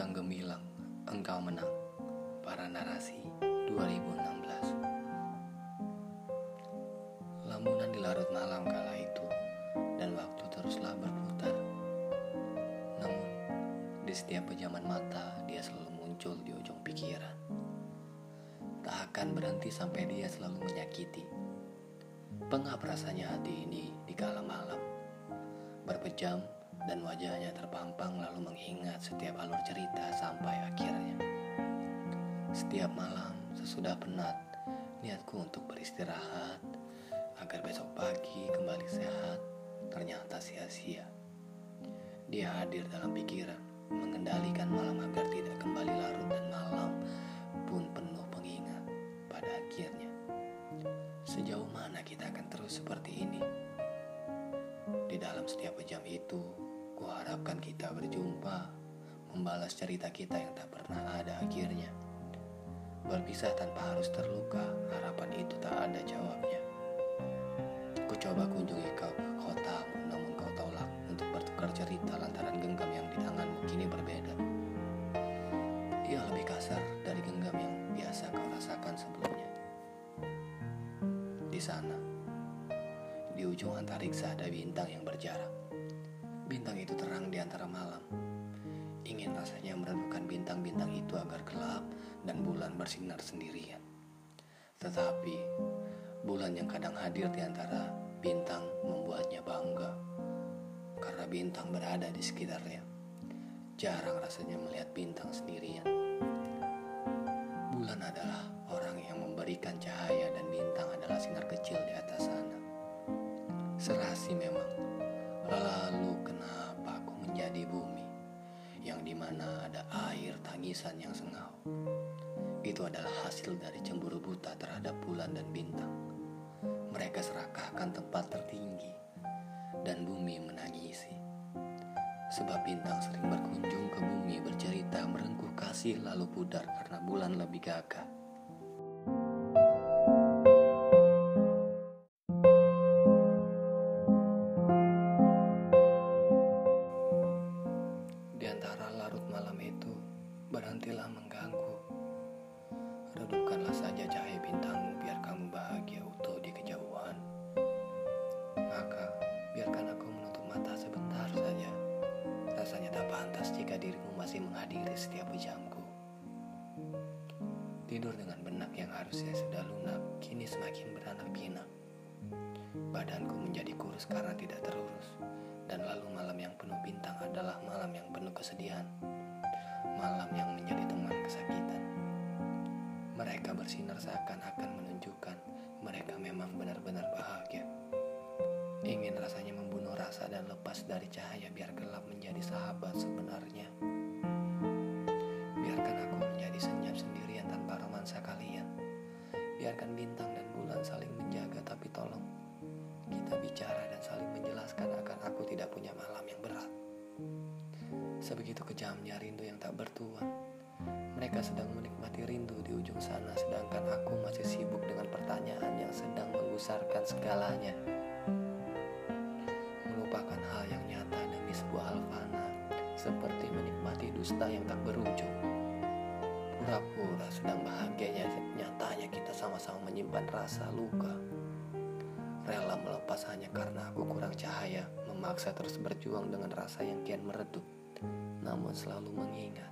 bintang gemilang, engkau menang. Para narasi 2016. Lamunan di larut malam kala itu dan waktu teruslah berputar. Namun, di setiap pejaman mata dia selalu muncul di ujung pikiran. Tak akan berhenti sampai dia selalu menyakiti. Pengap rasanya hati ini di kala malam. Berpejam dan wajahnya terpampang lalu mengingat setiap alur cerita sampai akhirnya. Setiap malam sesudah penat, niatku untuk beristirahat agar besok pagi kembali sehat ternyata sia-sia. Dia hadir dalam pikiran, mengendalikan malam agar tidak kembali larut dan malam pun penuh pengingat pada akhirnya. Sejauh mana kita akan terus seperti ini? Di dalam setiap jam itu, Kuharapkan kita berjumpa, membalas cerita kita yang tak pernah ada akhirnya. Berpisah tanpa harus terluka, harapan itu tak ada jawabnya. Ku coba kunjungi kau ke kotamu, namun kau tolak untuk bertukar cerita lantaran genggam yang di tanganmu kini berbeda. Ia lebih kasar dari genggam yang biasa kau rasakan sebelumnya. Di sana, di ujung antariksa ada bintang yang berjarak Bintang itu terang di antara malam. Ingin rasanya meredupkan bintang-bintang itu agar gelap dan bulan bersinar sendirian. Tetapi bulan yang kadang hadir di antara bintang membuatnya bangga karena bintang berada di sekitarnya. Jarang rasanya melihat bintang sendirian. Bulan adalah orang yang memberikan cahaya dan bintang adalah sinar kecil di atas sana. Serasi memang Lalu kenapa aku menjadi bumi yang di mana ada air tangisan yang sengau? Itu adalah hasil dari cemburu buta terhadap bulan dan bintang. Mereka serakahkan tempat tertinggi dan bumi menangisi. Sebab bintang sering berkunjung ke bumi bercerita merengkuh kasih lalu pudar karena bulan lebih gagah. Berhentilah mengganggu. Redupkanlah saja cahaya bintangmu biar kamu bahagia utuh di kejauhan. Maka biarkan aku menutup mata sebentar saja. Rasanya tak pantas jika dirimu masih menghadiri setiap jamku. Tidur dengan benak yang harusnya sudah lunak, kini semakin beranak pinak. Badanku menjadi kurus karena tidak terurus, dan lalu malam yang penuh bintang adalah malam yang penuh kesedihan malam yang menjadi teman kesakitan. Mereka bersinar seakan-akan menunjukkan mereka memang benar-benar bahagia. Ingin rasanya membunuh rasa dan lepas dari cahaya biar gelap menjadi sahabat sebenarnya. Biarkan aku menjadi senyap sendirian tanpa romansa kalian. Biarkan bintang Sebegitu kejamnya rindu yang tak bertuan. Mereka sedang menikmati rindu di ujung sana, sedangkan aku masih sibuk dengan pertanyaan yang sedang menggusarkan segalanya. Melupakan hal yang nyata demi sebuah hal fana, seperti menikmati dusta yang tak berujung. Pura-pura sedang bahagianya, nyatanya kita sama-sama menyimpan rasa luka. Rela melepas hanya karena aku kurang cahaya, memaksa terus berjuang dengan rasa yang kian meredup namun selalu mengingat